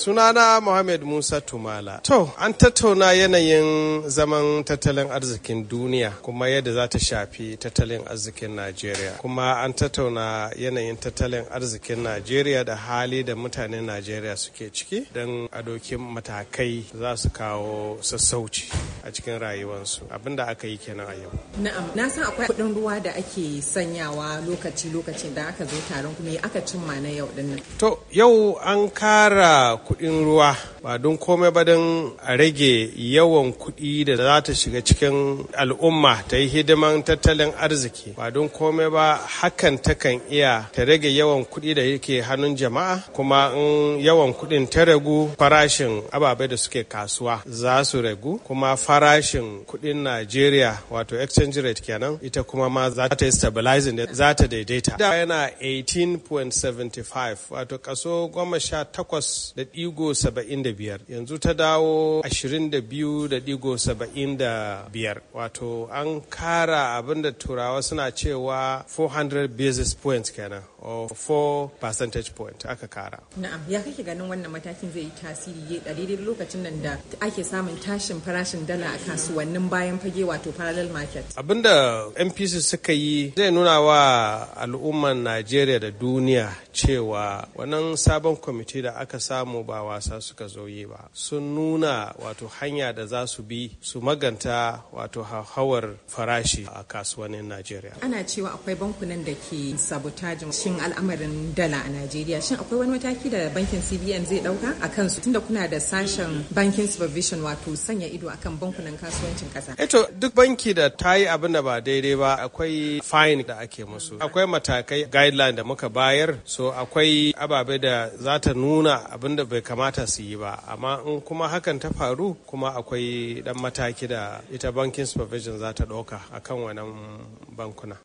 Sunana Muhammad Musa Tumala. To, an tattauna yanayin zaman tattalin arzikin duniya kuma yadda za ta shafi tattalin arzikin Najeriya. Kuma an tattauna yanayin tattalin arzikin Najeriya da hali da mutanen Najeriya suke ciki don a matakai za su kawo sassauci a cikin rayuwarsu. Abinda aka yi kenan a yau. Na'am, na san akwai kuɗin ruwa da ake sanyawa lokaci-lokacin da aka zo taron kuma aka cimma na yau ɗin nan. To, yau an kara kuɗin ruwa ba don komai ba don a rage yawan kuɗi da za ta shiga cikin al'umma ta yi hidiman tattalin arziki ba don komai ba hakan takan iya ta rage yawan kuɗi da yake hannun jama'a kuma in yawan kuɗin ta ragu farashin ababai da suke kasuwa za su ragu kuma farashin kuɗin Najeriya wato exchange rate kenan ita kuma ma za ta yi stabilizing za ta daidaita. Da yana 18.75 wato kaso goma sha takwas da ɗigo saba'in da biyar. Yanzu ta dawo ashirin da biyu da ɗigo saba'in da biyar. Wato an kara abin da turawa suna cewa 400 basis points kenan or 4 percentage point aka kara. Na'am, ya kake ganin wannan matakin zai yi tasiri a daidai lokacin nan da ake samun tashin farashin dala? A kasuwannin bayan fage wato parallel market. abin da npc suka yi zai nuna wa al'umman najeriya da duniya cewa wannan sabon kwamiti da aka samu ba wasa suka zo yi ba sun nuna wato hanya da za su bi su maganta wato hauhawar farashi a kasuwannin najeriya Ana cewa akwai bankunan da ke sabotajin shin al'amarin dala a Najeriya. Shin akwai wani mataki da bankin CBN zai ɗauka a kansu tunda kuna da sashen banking supervision wato sanya ido akan bankunan kasuwancin kasa. Eto duk banki da ta yi abin da ba daidai ba akwai fine da ake musu. Akwai matakai guideline da muka bayar so akwai ababe da za ta nuna abin da bai kamata su yi ba amma in kuma hakan ta faru kuma akwai dan mataki da ita banking supervision za ta ɗauka akan wannan bankuna.